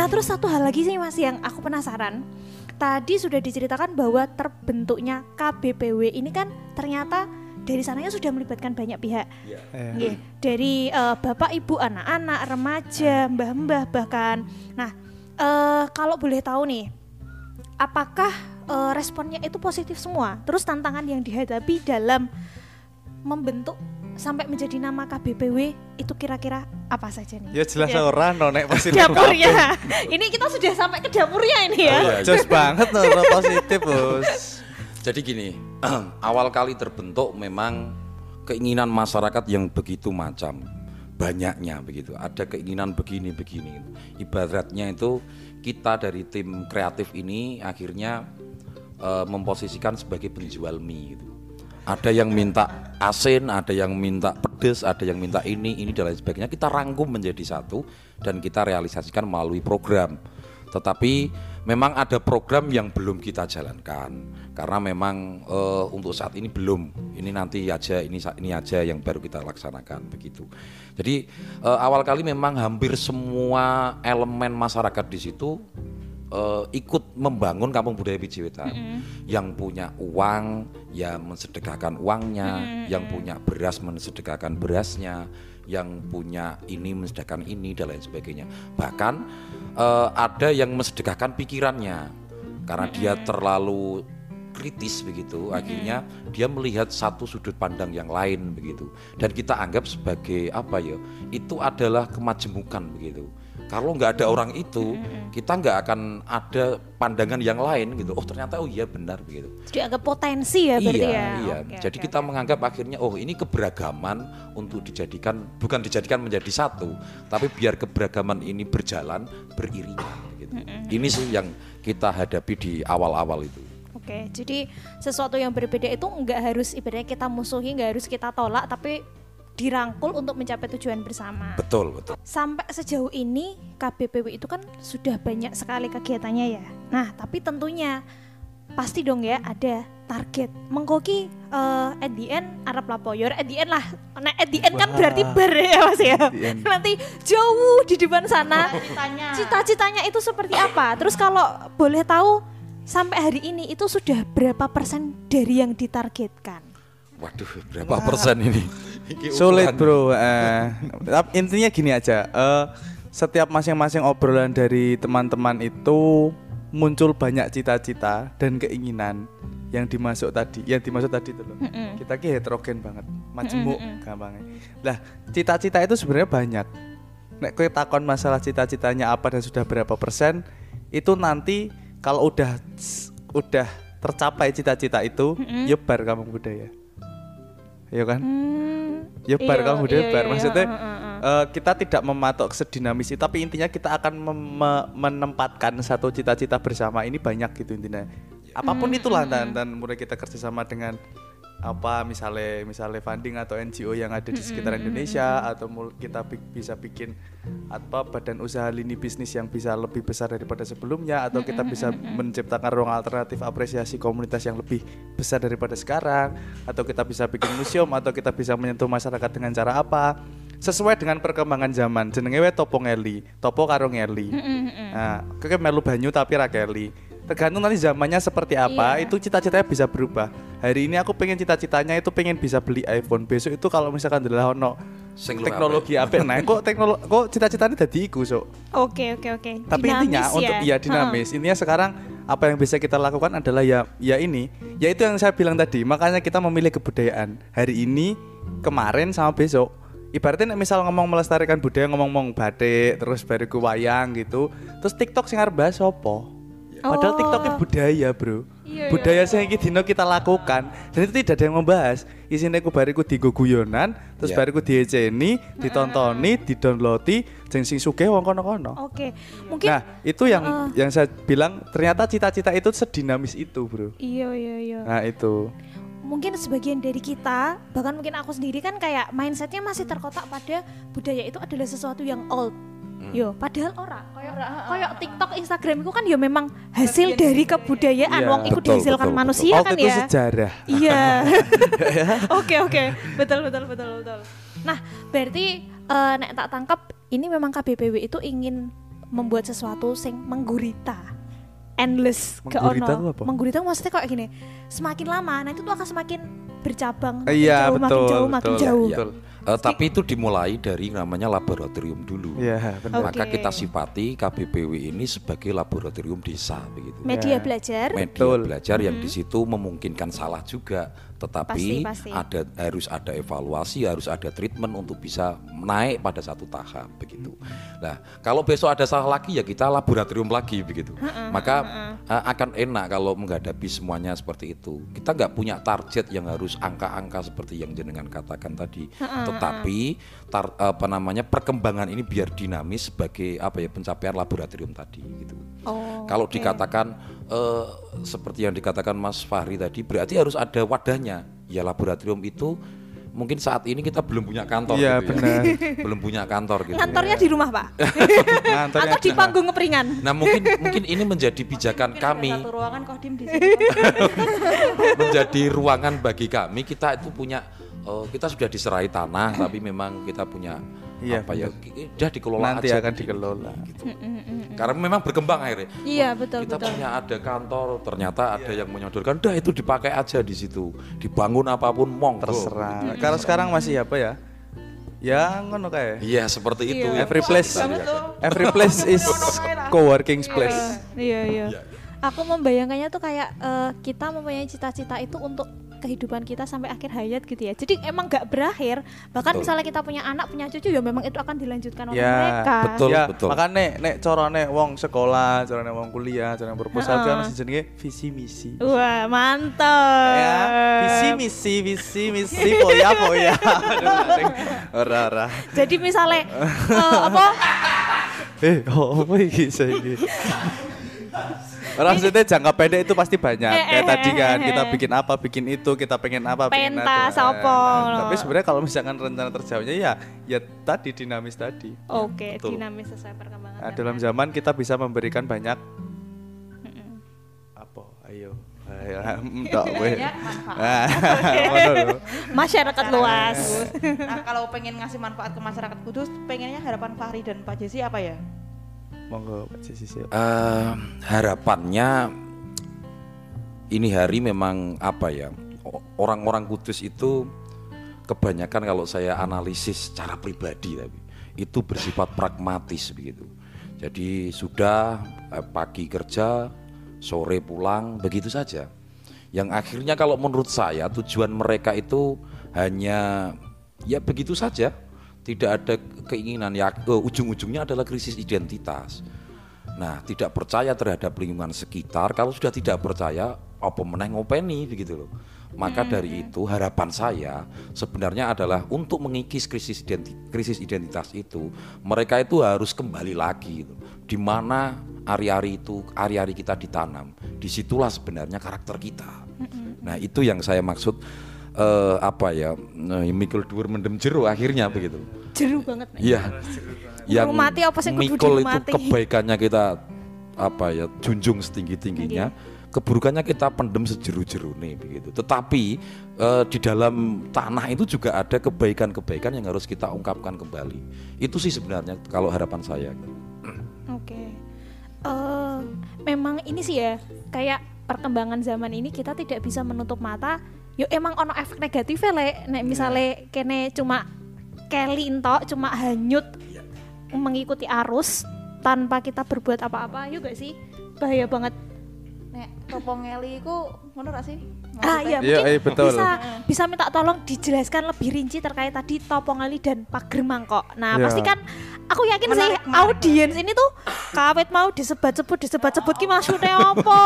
Nah terus satu hal lagi sih mas yang aku penasaran. Tadi sudah diceritakan bahwa terbentuknya KBPW ini kan ternyata dari sananya sudah melibatkan banyak pihak. Iya. Eh, Nggih, dari eh, bapak ibu anak-anak remaja mbah-mbah bahkan nah eh, kalau boleh tahu nih apakah eh, responnya itu positif semua terus tantangan yang dihadapi dalam membentuk sampai menjadi nama KBPW itu kira-kira apa saja nih Ya jelas Ya. ora no nek positif. dapurnya ini kita sudah sampai ke dapurnya ini ya Oh, iya. Jos banget no positif, Bos. Jadi gini, awal kali terbentuk memang keinginan masyarakat yang begitu macam banyaknya begitu. Ada keinginan begini begini. Ibaratnya itu kita dari tim kreatif ini akhirnya eh, memposisikan sebagai penjual mie gitu. Ada yang minta asin, ada yang minta pedes, ada yang minta ini, ini dan lain sebagainya. Kita rangkum menjadi satu dan kita realisasikan melalui program. Tetapi memang ada program yang belum kita jalankan karena memang eh, untuk saat ini belum. Ini nanti aja, ini ini aja yang baru kita laksanakan begitu. Jadi eh, awal kali memang hampir semua elemen masyarakat di situ eh, ikut membangun kampung budaya Pijiwetan. Yang punya uang ya mensedekahkan uangnya, yang punya beras mensedekahkan berasnya, yang punya ini mensedekahkan ini dan lain sebagainya. Bahkan eh, ada yang mensedekahkan pikirannya karena dia terlalu kritis begitu akhirnya dia melihat satu sudut pandang yang lain begitu. Dan kita anggap sebagai apa ya itu adalah kemajemukan begitu. Kalau nggak ada orang itu kita nggak akan ada pandangan yang lain gitu. Oh ternyata oh iya benar begitu. Jadi agak potensi ya berarti iya ya? iya. Oke, jadi oke, kita menganggap akhirnya oh ini keberagaman untuk dijadikan bukan dijadikan menjadi satu tapi biar keberagaman ini berjalan beriringan gitu. Ini sih yang kita hadapi di awal-awal itu Oke, jadi sesuatu yang berbeda itu nggak harus ibaratnya kita musuhi, nggak harus kita tolak, tapi dirangkul untuk mencapai tujuan bersama. betul betul Sampai sejauh ini KBPW itu kan sudah banyak sekali kegiatannya ya. Nah, tapi tentunya pasti dong ya ada target. Mengkoki eh, at the end Arab Lapoyor, at the end lah. Nah, at the end kan Wah. berarti ber ya Mas ya. Nanti jauh di depan sana. Cita-citanya. Cita-citanya itu seperti apa? Terus kalau boleh tahu sampai hari ini itu sudah berapa persen dari yang ditargetkan? waduh berapa persen ini Sulit bro. Eh, intinya gini aja. eh, setiap masing-masing obrolan dari teman-teman itu muncul banyak cita-cita dan keinginan yang dimasuk tadi, yang dimasuk tadi itu loh. Mm-mm. Kita ki heterogen banget, majemuk Mm-mm. gampangnya. Lah, cita-cita itu sebenarnya banyak. Nek kowe takon masalah cita-citanya apa dan sudah berapa persen, itu nanti kalau udah udah tercapai cita-cita itu, ya bar kamu budaya. Ya kan? Hmm, Ya bar iya, kamu budaya iya, bar. iya, Maksudnya eh, kita tidak mematok sedinamis itu, tapi intinya kita akan mem- me- menempatkan satu cita-cita bersama ini banyak gitu intinya. Apa pun itulah dan dan mulai kita kerjasama dengan apa misalnya misalnya funding atau NGO yang ada di sekitar Indonesia atau kita bi- bisa bikin apa badan usaha lini bisnis yang bisa lebih besar daripada sebelumnya atau kita bisa menciptakan ruang alternatif apresiasi komunitas yang lebih besar daripada sekarang atau kita bisa bikin museum atau kita bisa menyentuh masyarakat dengan cara apa sesuai dengan perkembangan zaman. Jenenge topo ngeli topo karo ngeli nah melu banyu tapi ra keli tergantung nanti zamannya seperti apa Iya. itu cita-citanya bisa berubah. Hari ini aku pengen cita-citanya itu pengen bisa beli iPhone. Besok itu kalau misalkan adalah ono teknologi apa nah kok teknologi kok cita-citanya tadi iku so Oke oke oke. tapi intinya Dinamis untuk ya? ya dinamis intinya sekarang apa yang bisa kita lakukan adalah ya ya ini. Ya itu yang saya bilang tadi makanya kita memilih kebudayaan. Hari ini kemarin sama besok. Ibaratnya nek misal ngomong melestarikan budaya ngomong-ngomong batik terus bariku wayang gitu terus TikTok sing arep bahas opo padahal Oh. TikToknya budaya bro Iya, budaya sing iki dino kita lakukan dan itu tidak ada yang membahas isine ku bariku digo guyonan terus Iya. bariku dieceni ditontoni didownloadi sing sing sugih wong kono-kono Oke. Mungkin Nah, itu yang yang saya bilang ternyata cita-cita itu sedinamis itu, Bro. iya iya iya. Nah, itu. Mungkin sebagian dari kita, bahkan mungkin aku sendiri kan kayak mindsetnya masih terkotak pada budaya itu adalah sesuatu yang old. Hmm. Yo, padahal ora. Kayak kayak TikTok, Instagram itu kan yo memang hasil dari kebudayaan. Iya. Wong dihasilkan betul, manusia kan itu ya. sejarah. Iya. Oke oke, betul betul betul betul. Nah berarti eh, nek tak tangkap ini memang KBPW itu ingin membuat sesuatu sing menggurita endless Menggurita ono itu apa? menggurita maksudnya kayak gini semakin lama nah itu tuh akan semakin bercabang makin Iya jauh, makin jauh betul, makin jauh betul. Eh, tapi itu dimulai dari namanya laboratorium dulu. Iya benar. Maka Oke. kita sifati KBPW ini sebagai laboratorium desa begitu. media Ya. belajar Media Betul. belajar yang di situ memungkinkan salah juga, tetapi Pasti, pasti. ada harus ada evaluasi, harus ada treatment untuk bisa naik pada satu tahap begitu. Nah, kalau besok ada salah lagi ya kita laboratorium lagi begitu. Maka eh, akan enak kalau menghadapi semuanya seperti itu. Kita nggak punya target yang harus angka-angka seperti yang jenengan katakan tadi, tetapi tar- apa namanya perkembangan ini biar dinamis sebagai apa ya pencapaian laboratorium tadi gitu. oh Kalau oke. dikatakan eh, seperti yang dikatakan Mas Fahri tadi, berarti harus ada wadahnya. Ya laboratorium itu mungkin saat ini kita belum punya kantor, Iya, gitu ya. benar. belum punya kantor gitu. kantornya di rumah pak atau di panggung ngeperingan Nah mungkin mungkin ini menjadi pijakan kami, Satu ruangan kodim di sini. menjadi ruangan bagi kami. Kita itu punya, eh, kita sudah diserai tanah, tapi memang kita punya Iya, apa ya, sudah dikelola Nanti aja akan begini, dikelola. gitu. Karena memang berkembang akhirnya. iya betul kita betul punya ada kantor ternyata ada yang menyodorkan dah itu dipakai aja di situ dibangun apa pun monggo terserah. Kalau sekarang masih apa ya? Ya ngono kayak. iya seperti itu Iya. Every place, every place is co-working place. iya iya aku membayangkannya tuh kayak eh, kita mempunyai cita-cita itu untuk kehidupan kita sampai akhir hayat gitu ya jadi emang nggak berakhir bahkan Betul. misalnya kita punya anak punya cucu ya memang itu akan dilanjutkan oleh Ya, mereka betul. ya, betul. makanya nek nek corone wong sekolah, corone wong kuliah, corone proposal kan masih jenenge visi misi. wah mantap Ya, visi misi, visi misi, poya poya. Ora ora. jadi misalnya eh, apa Eh, oh, apa iki saiki? Orang maksudnya jangka pendek itu pasti banyak. Eh, Kayak eh, tadi kan eh, kita bikin apa, bikin itu, kita pengen apa, pengen Pentas, itu. apa. Tapi sebenarnya kalau misalkan rencana terjauhnya ya ya tadi dinamis tadi. oke Betul. dinamis sesuai perkembangan Nah, dalam zaman kita bisa memberikan banyak apa? Ayo. Ayo, entok weh. Banyak manfaat. Ah, ngono lho. masyarakat luas Nah, kalau pengen ngasih manfaat ke masyarakat Kudus, pengennya harapan Fahri dan Pak Jesi apa ya? Monggo. Eh, harapannya ini hari memang apa ya orang-orang kudus itu kebanyakan kalau saya analisis secara pribadi tapi itu bersifat pragmatis begitu. Jadi sudah eh, pagi kerja sore pulang begitu saja. Yang akhirnya kalau menurut saya tujuan mereka itu hanya ya begitu saja tidak ada keinginan ya ujung-ujungnya adalah krisis identitas Nah, tidak percaya terhadap lingkungan sekitar, kalau sudah tidak percaya, apa meneh ngopeni begitu loh. Maka dari itu harapan saya sebenarnya adalah untuk mengikis krisis identi- krisis identitas itu, mereka itu harus kembali lagi gitu. Di mana ari-ari itu, ari-ari kita ditanam, di situlah sebenarnya karakter kita. Nah, itu yang saya maksud eh, apa ya, nah, mikul dhuwur mendem jero akhirnya begitu. jeru banget Iya. Yang Menghormati apa sih mikul itu kebaikannya kita apa ya junjung setinggi tingginya, keburukannya kita pendem sejeru-jeru nih begitu. Tetapi eh, di dalam tanah itu juga ada kebaikan-kebaikan yang harus kita ungkapkan kembali. Itu sih sebenarnya kalau harapan saya. Oke. Eh, memang ini sih ya, kayak perkembangan zaman ini kita tidak bisa menutup mata. Yo emang ono efek negatifnya le, nek misalnya kene cuma keli entok, cuma hanyut mengikuti arus tanpa kita berbuat apa-apa, yuk gak sih? Bahaya banget. Nek topong ngeli iku ngono ra sih? Ah iya, Iya, mungkin iya, betul. bisa bisa minta tolong dijelaskan lebih rinci terkait tadi topongali dan pager mangkok. Nah, Iya. pasti kan aku yakin sih Menarik, audiens ini tuh kawet mau disebut-sebut disebut-sebut ki maksudnya apa?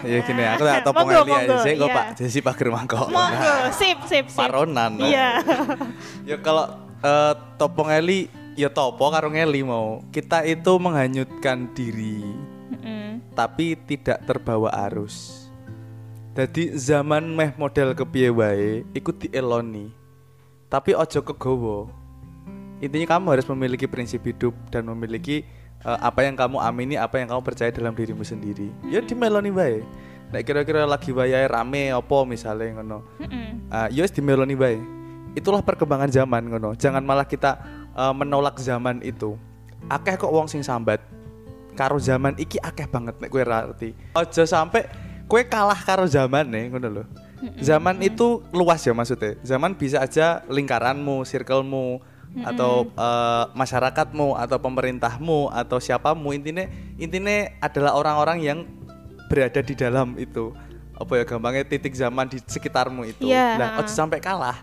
Ya gini, aku tak topong Eli aja sih kok iya. Pak Jesi Pager Mangkok. Monggo, sip sip sip. Paronan. Iya. ya kalau eh, topong Eli ya topo karo ngeli mau. Kita itu menghanyutkan diri. Tapi tidak terbawa arus. Jadi zaman meh model kepiye wae ikut dieloni. Tapi ojo kegowo. Intinya kamu harus memiliki prinsip hidup dan memiliki eh, apa yang kamu amini, apa yang kamu percaya dalam dirimu sendiri. Ya di meloni wae. Nek kira-kira lagi wayahe rame opo misalnya ngono. Mm-mm. Uh, yes di meloni bae. Itulah perkembangan zaman ngono. Jangan malah kita uh, menolak zaman itu. Akeh kok wong sing sambat. Karo zaman iki akeh banget nek kowe ngerti. Aja sampe kowe kalah karo zaman nih ngono lho. Zaman itu luas ya maksudnya. Zaman bisa aja lingkaranmu, circlemu atau eh, masyarakatmu atau pemerintahmu atau siapamu intinya intinya adalah orang-orang yang berada di dalam itu apa ya gampangnya titik zaman di sekitarmu itu. Iya, Nah, aja sampai kalah.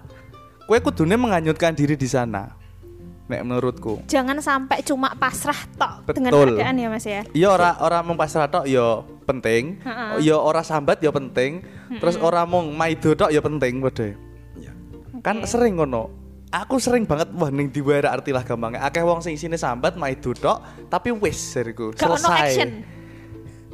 Kue kudune menghanyutkan diri di sana. Nek menurutku. Jangan sampai cuma pasrah tok dengan Betul. keadaan ya Mas ya. Iya ora ora mung pasrah tok ya penting. Iya ora sambat ya penting. Terus ora mung maido tok ya penting padha. Ya. Kan sering ngono. Aku sering banget wah ning diwara artilah gampangnya. Akeh wong sing isine sambat maido tok tapi wis jariku Gak selesai. action.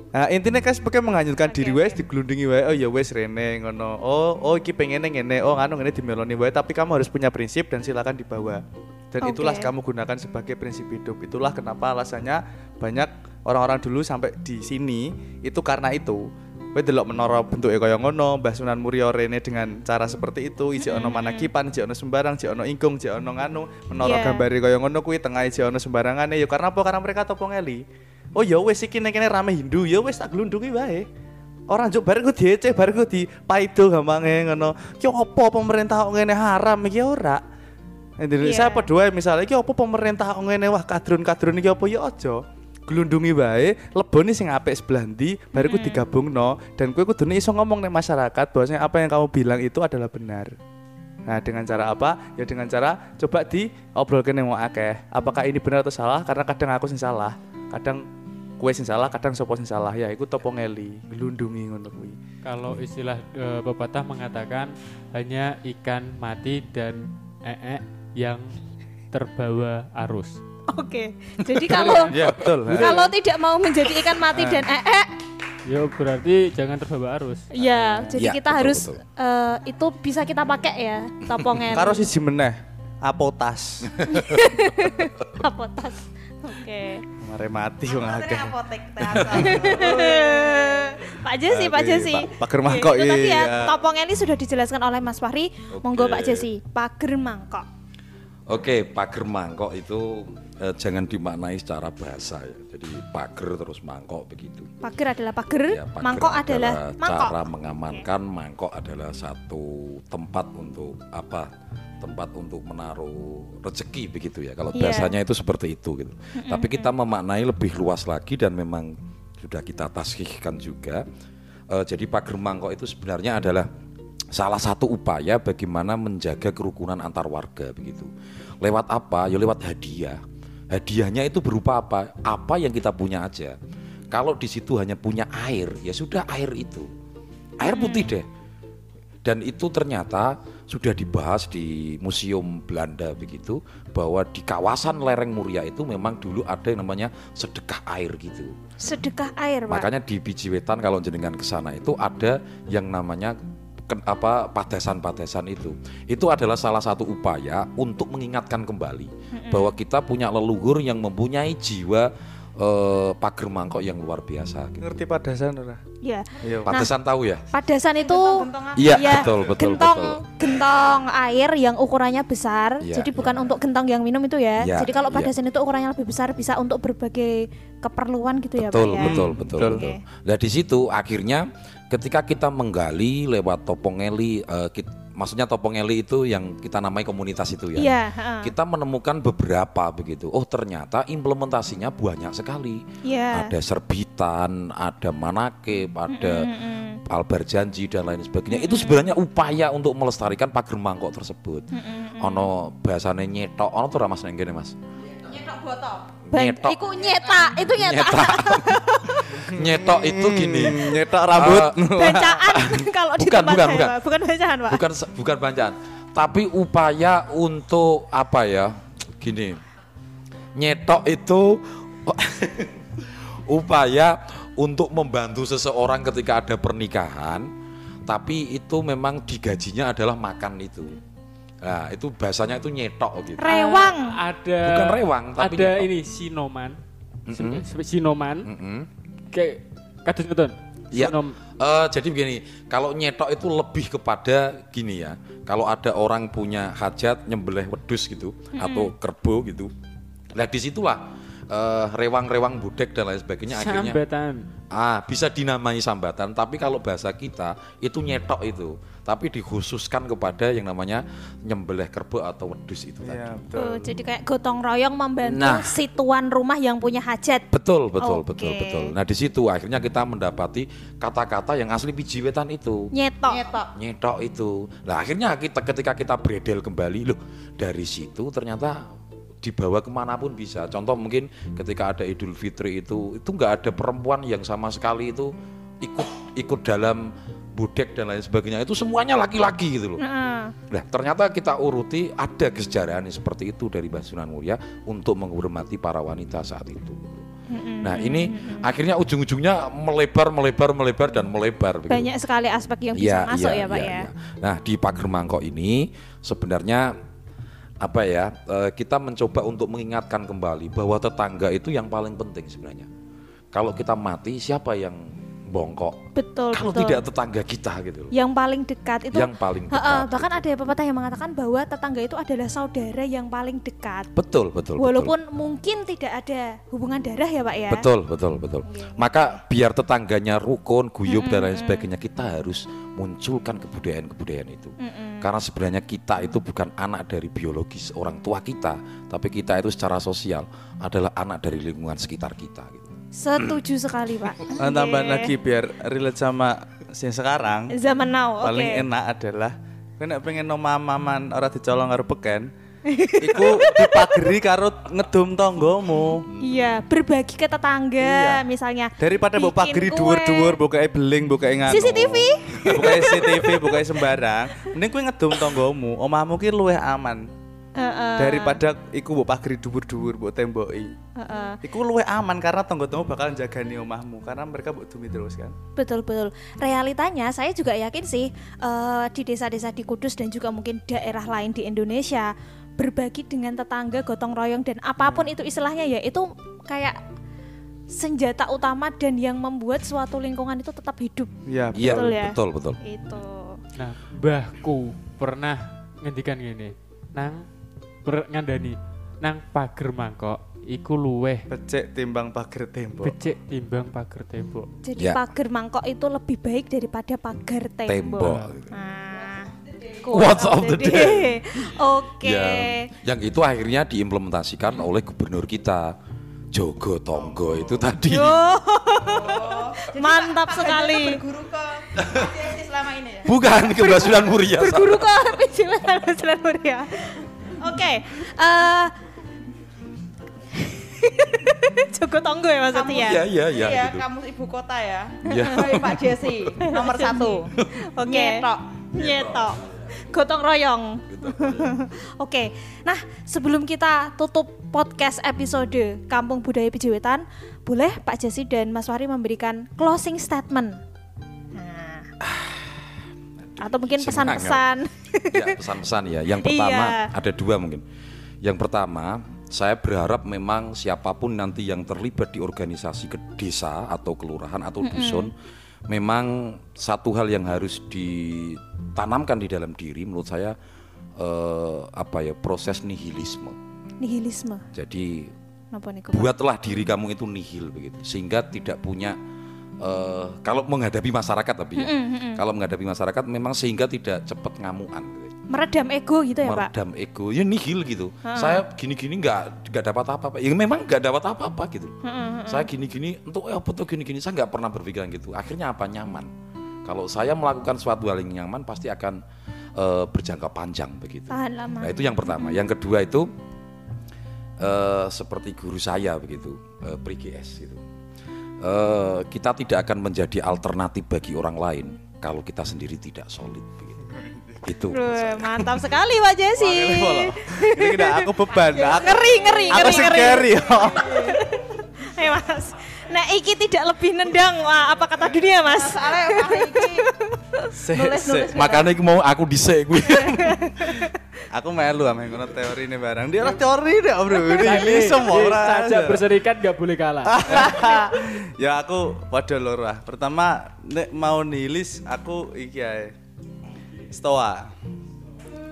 Nah, intinya kan sebagai menghanyutkan diri wae digelundungi wae. Oh ya wes rene ngono. Oh, oh iki pengen ngene. Oh nganu ngene dimeloni wae, tapi kamu harus punya prinsip dan silakan dibawa. Dan Oke. itulah kamu gunakan sebagai prinsip hidup. Itulah kenapa alasannya banyak orang-orang dulu sampai di sini itu karena itu. Kowe delok menara bentuknya kaya ngono, Mbah Sunan Muria rene dengan cara seperti itu, isi ono manakipan, isi ono sembarang, isi ono ingkung, isi ono nganu, menara Iya. gambare kaya ngono kuwi tengah isi ono sembarangane ya karena apa? Karena mereka topo ngeli. Oh ya wis iki nek kene rame Hindu, ya wis tak glundungi wae. Orang juk bareng ku diece, bareng ku di paido gampange ngono. Ki opo pemerintah kok ngene haram iki ora. Indonesia apa doa misalnya iki opo pemerintah kok ngene wah kadrun-kadrun iki apa ya aja. Glundungi wae, lebone sing apik sebelah ndi, baru ku digabungno dan kowe kudune iso ngomong nih masyarakat bahwasanya apa yang kamu bilang itu adalah benar. Nah, dengan cara apa? Ya dengan cara coba diobrolkan yang mau akeh. Apakah ini benar atau salah? Karena kadang aku sing salah, kadang kue sing salah, kadang sopo sing salah. Ya, iku topo ngeli, gelundungi ngono kuwi. Kalau istilah eh, pepatah mengatakan hanya ikan mati dan ee yang terbawa arus. Oke. Jadi kalau Ya, betul. kalau tidak mau menjadi ikan mati dan ee Ya berarti jangan terbawa arus. ya, jadi Ya, kita betul, harus betul. eh, itu bisa kita pakai ya, topongnya. Karo siji meneh, apotas. apotas. Oke. Mare mati wong akeh. apotek. Pak Jesi, Pak Jesi. Pak- pager mangkok, Itu tadi ya, iya. topong ini sudah dijelaskan oleh Mas Fahri. Monggo. Pak Jesi, pager mangkok. Oke, pager mangkok itu eh, jangan dimaknai secara bahasa ya. Jadi pager terus mangkok begitu. Pager adalah pager, Ya, pager mangkok adalah, mangkok. cara mengamankan mangkok adalah satu tempat untuk apa? Tempat untuk menaruh rezeki begitu ya. Kalau Iya. biasanya itu seperti itu gitu. Tapi kita memaknai lebih luas lagi dan memang sudah kita tasihkan juga. Eh, jadi pager mangkok itu sebenarnya adalah salah satu upaya bagaimana menjaga kerukunan antar warga begitu. Lewat apa? Ya lewat hadiah. Hadiahnya itu berupa apa? Apa yang kita punya aja. Kalau di situ hanya punya air, ya sudah air itu. Air putih deh. Dan itu ternyata sudah dibahas di Museum Belanda begitu bahwa di kawasan lereng Muria itu memang dulu ada yang namanya sedekah air gitu. Sedekah air, Pak. Makanya di Biji Wetan kalau jenengan ke sana itu ada yang namanya apa padesan-padesan itu. Itu adalah salah satu upaya untuk mengingatkan kembali bahwa kita punya leluhur yang mempunyai jiwa eh, pager mangkok yang luar biasa. gitu. Ngerti padasan ora? Ya. Iya. Padesan tahu ya? Padasan itu. Iya, ya, betul, betul, gentong betul. gentong air yang ukurannya besar. Iya, jadi bukan iya. untuk gentong yang minum itu ya. Iya, jadi kalau iya. padasan itu ukurannya lebih besar bisa untuk berbagai keperluan gitu ya, betul, Pak ya. betul, betul, Betul. betul. Nah di situ akhirnya ketika kita menggali lewat topongeli, eh, kit- maksudnya topongeli itu yang kita namai komunitas itu ya. Iya, heeh. Kita menemukan beberapa begitu. Oh ternyata implementasinya banyak sekali. Iya. Ada serbitan, ada manakib, ada albar janji dan lain sebagainya. Itu sebenarnya upaya untuk melestarikan pager mangkok tersebut. Ono bahasane nyetok, ono tuh mas nenggene mas. Nyetok botol. Nyetok. Iku nyetak, itu nyetak. Nyetak. nyetok itu gini. Hmm, nyetok rambut. Bancaan kalau di Bukan, tempat bukan, saya, bukan. Pak. bukan bacaan, Pak. bukan bukan bacaan tapi upaya untuk apa ya gini nyetok itu upaya untuk membantu seseorang ketika ada pernikahan tapi itu memang digajinya adalah makan itu nah itu bahasanya itu nyetok gitu Rewang. Ada Bukan rewang, tapi ada nyetok. ini sinoman. Mm-mm. Sep- Sinoman Mm-mm. kayak kados ngoten. Ya, Sinom- eh, jadi begini, kalau nyetok itu lebih kepada gini ya. Kalau ada orang punya hajat nyembelih wedus gitu atau kerbau gitu. Nah di situlah eh, rewang-rewang budek dan lain sebagainya akhirnya Sambatan. ah bisa dinamai sambatan tapi kalau bahasa kita itu nyetok itu tapi dikhususkan kepada yang namanya nyembelih kerbau atau wedus itu tadi Iya, betul. Oh, jadi kayak gotong royong membantu Nah. si tuan rumah yang punya hajat. betul betul Oke. betul betul nah di situ akhirnya kita mendapati kata-kata yang asli biji wetan itu Nyetok. Nyetok. nyetok itu. Nah akhirnya kita ketika kita beredel kembali loh dari situ ternyata dibawa ke mana pun bisa. Contoh mungkin ketika ada Idul Fitri itu itu nggak ada perempuan yang sama sekali itu ikut ikut dalam budek dan lain sebagainya itu semuanya laki-laki gitu loh. Heeh. Nah ternyata kita uruti ada kesejarahan yang seperti itu dari Mbak Sunan Muria untuk menghormati para wanita saat itu. Nah ini akhirnya ujung-ujungnya melebar, melebar, melebar dan melebar. begitu. Banyak sekali aspek yang bisa masuk ya, Pak ya. iya. Nah di pagar mangkok ini sebenarnya apa ya eh, kita mencoba untuk mengingatkan kembali bahwa tetangga itu yang paling penting sebenarnya. Kalau kita mati siapa yang bongkok? Betul, Kalau betul. tidak tetangga kita gitu loh. yang paling dekat itu Yang paling dekat. bahkan ada pepatah yang mengatakan bahwa tetangga itu adalah saudara yang paling dekat. Betul betul. betul. Walaupun mungkin tidak ada hubungan darah ya, Pak ya. Betul, betul, betul. Maka biar tetangganya rukun, guyup dan lain sebagainya, kita harus munculkan kebudayaan-kebudayaan itu. Karena sebenarnya kita itu bukan anak dari biologis orang tua kita, tapi kita itu secara sosial adalah anak dari lingkungan sekitar kita. Gitu. Setuju sekali, Pak. Tambahan Oke. lagi biar relate sama yang sekarang Zaman now, oke. paling enak adalah kena pengen mama-maman ora dicolong karo beken iku dipageri karo ngedum tonggomu Iya, berbagi ke tetangga Iya. misalnya. daripada mbok pageri dhuwur-dhuwur bukae beling bukae nganu CCTV? bukae CCTV bukae sembarang mending kowe ngedum tonggomu omahmu ki luwih aman Heeh, daripada iku mbok pageri dhuwur-dhuwur mbok temboki heeh. iku luwih aman karena tonggo-tonggo bakal jagani omahmu karena mereka mbok dumi terus kan Betul betul. Realitanya saya juga yakin sih eh, di desa-desa di Kudus dan juga mungkin daerah lain di Indonesia berbagi dengan tetangga gotong royong dan apa pun itu istilahnya ya itu kayak senjata utama dan yang membuat suatu lingkungan itu tetap hidup. iya Iya, Betul ya? betul, betul. Itu. Nah, mbahku pernah ngendikan gini, nang ber, ngandani nang pager mangkok iku luweh becek timbang pager tembok becik timbang pager tembok. Jadi Ya. pagar mangkok itu lebih baik daripada pagar tembok. Tembok. Nah, Quotes of the day. Oke. Ya, yang itu akhirnya diimplementasikan oleh gubernur kita. Jogo Tonggo itu tadi. Oh, Mantap Pak- sekali. Berguru ke selama ini ya. Bukan ke Muria. berguru ke Jalan Muria. Oke, eh Joko Tonggo ya maksudnya ya. Iya, iya, iya Iya, gitu. kamus ibu kota ya. Iya. Pak Jesse nomor satu. Oke. Nyetok. Nyetok. Gotong royong. Oke. Nah, sebelum kita tutup podcast episode Kampung Budaya Pijewetan, boleh Pak Jesse dan Mas Wari memberikan closing statement. Nah. Atau mungkin pesan-pesan. ya pesan-pesan ya. Yang pertama Iya. ada dua mungkin. Yang pertama saya berharap memang siapa pun nanti yang terlibat di organisasi ke desa atau kelurahan atau dusun, memang satu hal yang harus ditanamkan di dalam diri menurut saya eh, apa ya proses nihilisme. Nihilisme. Jadi buatlah diri kamu itu nihil begitu sehingga tidak punya eh, kalau menghadapi masyarakat tapi ya. Kalau menghadapi masyarakat memang sehingga tidak cepat ngamuan. Meredam ego gitu ya, Pak? meredam ego. Ya nihil gitu. Saya gini-gini nggak nggak dapat apa-apa. Ya memang nggak dapat apa-apa gitu. Saya gini-gini untuk eh, apa tuh gini-gini? Saya nggak pernah berpikiran gitu. Akhirnya apa? Nyaman. Kalau saya melakukan suatu hal yang nyaman pasti akan eh, berjangka panjang begitu. Tahan lama. Nah itu yang pertama. Yang kedua itu eh, seperti guru saya begitu, eh, PGS gitu. Eh, kita tidak akan menjadi alternatif bagi orang lain kalau kita sendiri tidak solid begitu. Itu. Mantap sekali Pak Jesse. Ini udah aku beban. Aku, Ngeri, ngeri, aku ngeri, ngeri. carry. Eh Mas. Nah, iki tidak lebih nendang wah, apa kata dunia Mas? Soalnya iki Se- Nulis, se- nulis. Makanya aku mau aku dhisik kuwi. Aku melu ame ngono teori ini barang. Dia orang teori deh, Bro. Ini semua orang. Saja berserikat nggak boleh kalah. ya aku padha loro ah. Pertama nek mau nilis aku iki ae. Stoa.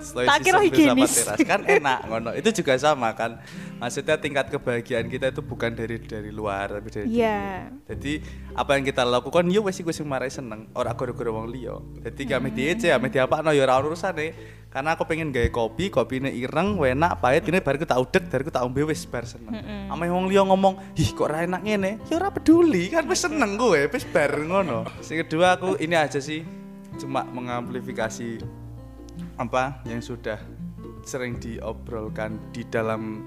Slow Tak kira higienis. teras. kan enak ngono. Itu juga sama kan. Maksudnya tingkat kebahagiaan kita itu bukan dari dari luar tapi dari Iya. Jadi apa yang kita lakukan yo wis iku sing marai seneng, ora gara-gara wong liya. Jadi kami Hmm. diece, kami diapakno ya ora urusane. Karena aku pengen gawe kopi, kopine ireng, enak, pahit, ini bariku tak udek, bariku tak ombe wis bar seneng. Wong liya ngomong, "Ih, kok ora enak ngene?" Ya ora peduli, kan wis seneng gue, wis bar ngono. Sing kedua aku ini aja sih cuma mengamplifikasi apa yang sudah sering diobrolkan di dalam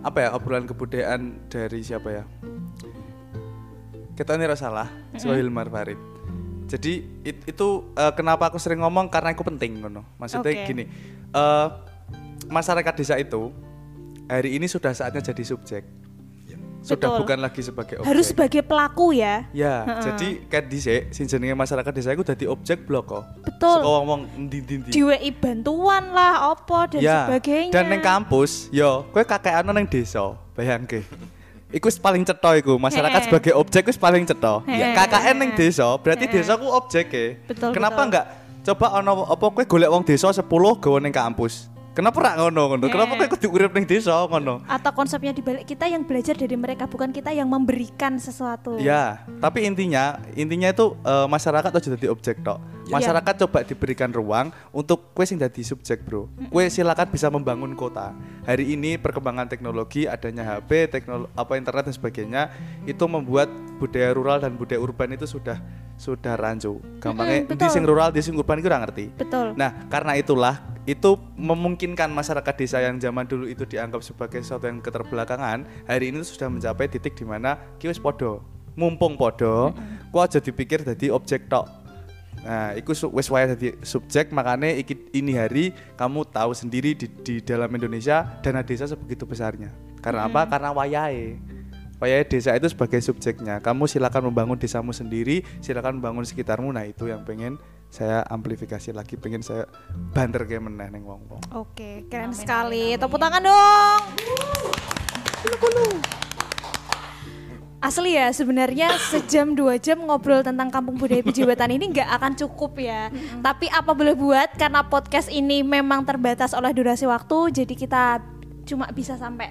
apa ya obrolan kebudayaan dari siapa ya? Kita ini salah Sohil Marfarid jadi it- itu eh, kenapa aku sering ngomong? Karena itu penting ngono. Maksudnya Oke. gini eh, masyarakat desa itu hari ini sudah saatnya jadi subjek sudah Betul. bukan lagi sebagai objek Harus sebagai pelaku ya. Ya, Heeh. jadi kan dhisik sing jenenge masyarakat desa iku dadi objek blok kok. Betul. Saka wong endi-endi. Diwei bantuan lah, opo dan Ya, sebagainya. Dan ning kampus, yo, kowe kakean ning desa, bayangke. Iku paling cetha iku, masyarakat sebagai objek wis paling cetha. Heeh. Ya, KKN ning desa, berarti Heeh. desa ku objek e. Betul, Kenapa betul. enggak coba ono apa kowe golek wong desa 10 gawe ning kampus? Kenapa rak ngono ngono? Kenapa kowe Heeh. kudu urip ning desa ngono? Atau konsepnya dibalik kita yang belajar dari mereka bukan kita yang memberikan sesuatu. Ya, tapi intinya intinya itu eh, masyarakat aja jadi objek tok. Iya. Masyarakat coba diberikan ruang untuk kue sing jadi subjek, Bro. Kue silakan bisa membangun kota. Hari ini perkembangan teknologi, adanya HP, teknologi apa internet dan sebagainya itu membuat budaya rural dan budaya urban itu sudah sudah rancu. Gampangnya Mm-mm, di betul. sing rural, di sing urban itu ngerti. Betul. Nah, karena itulah itu memungkinkan masyarakat desa yang zaman dulu itu dianggap sebagai sesuatu yang keterbelakangan, hari ini sudah mencapai titik di mana ki wis podo. Mumpung podo, kok aja dipikir jadi objek tok. Nah, iku wis wae jadi subjek, makanya iki, ini hari kamu tahu sendiri di, di dalam Indonesia dana desa sebegitu besarnya. Karena apa? Karena wayahe. Wayahe desa itu sebagai subjeknya. Kamu silakan membangun desamu sendiri, silakan membangun sekitarmu. Nah, itu yang pengen saya amplifikasi lagi, pengen saya banter kayak meneh neng wong-wong. Oke, keren sekali. Tepuk tangan dong. Asli ya, sebenarnya sejam dua jam ngobrol tentang kampung budaya Pijiwatan ini nggak akan cukup ya. Tapi apa boleh buat karena podcast ini memang terbatas oleh durasi waktu, jadi kita cuma bisa sampai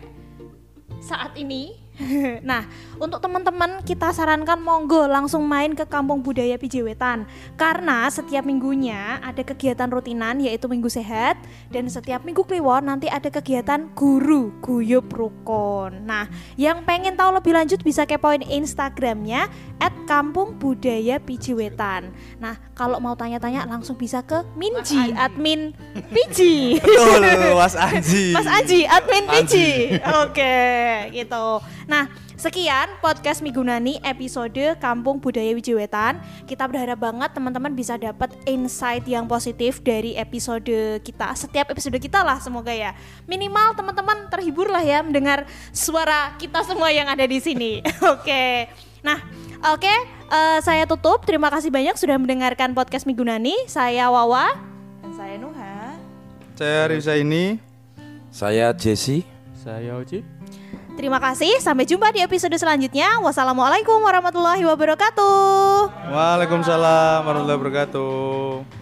saat ini. nah, untuk teman-teman kita sarankan monggo langsung main ke Kampung Budaya Pijewetan karena setiap minggunya ada kegiatan rutinan yaitu Minggu Sehat dan setiap Minggu Kliwon nanti ada kegiatan Guru Guyup Rukun. Nah, yang pengen tahu lebih lanjut bisa kepoin Instagramnya @kampung budaya Pijewetan. Nah, kalau mau tanya-tanya langsung bisa ke Minji admin Piji. Betul, Mas Anji. Mas Anji, admin Anji. Piji. Oke, gitu. Nah, sekian podcast Migunani episode Kampung Budaya Wijiwetan. Kita berharap banget teman-teman bisa dapat insight yang positif dari episode kita. Setiap episode kita lah semoga ya. Minimal teman-teman terhibur lah ya mendengar suara kita semua yang ada di sini. Oke. Nah, oke, eh, saya tutup. Terima kasih banyak sudah mendengarkan podcast Migunani. Saya Wawa. Dan saya Nuha. Saya Risa ini. Saya Jesse. Saya Oji. Terima kasih, sampai jumpa di episode selanjutnya. Wassalamualaikum warahmatullahi wabarakatuh. Waalaikumsalam warahmatullahi wabarakatuh.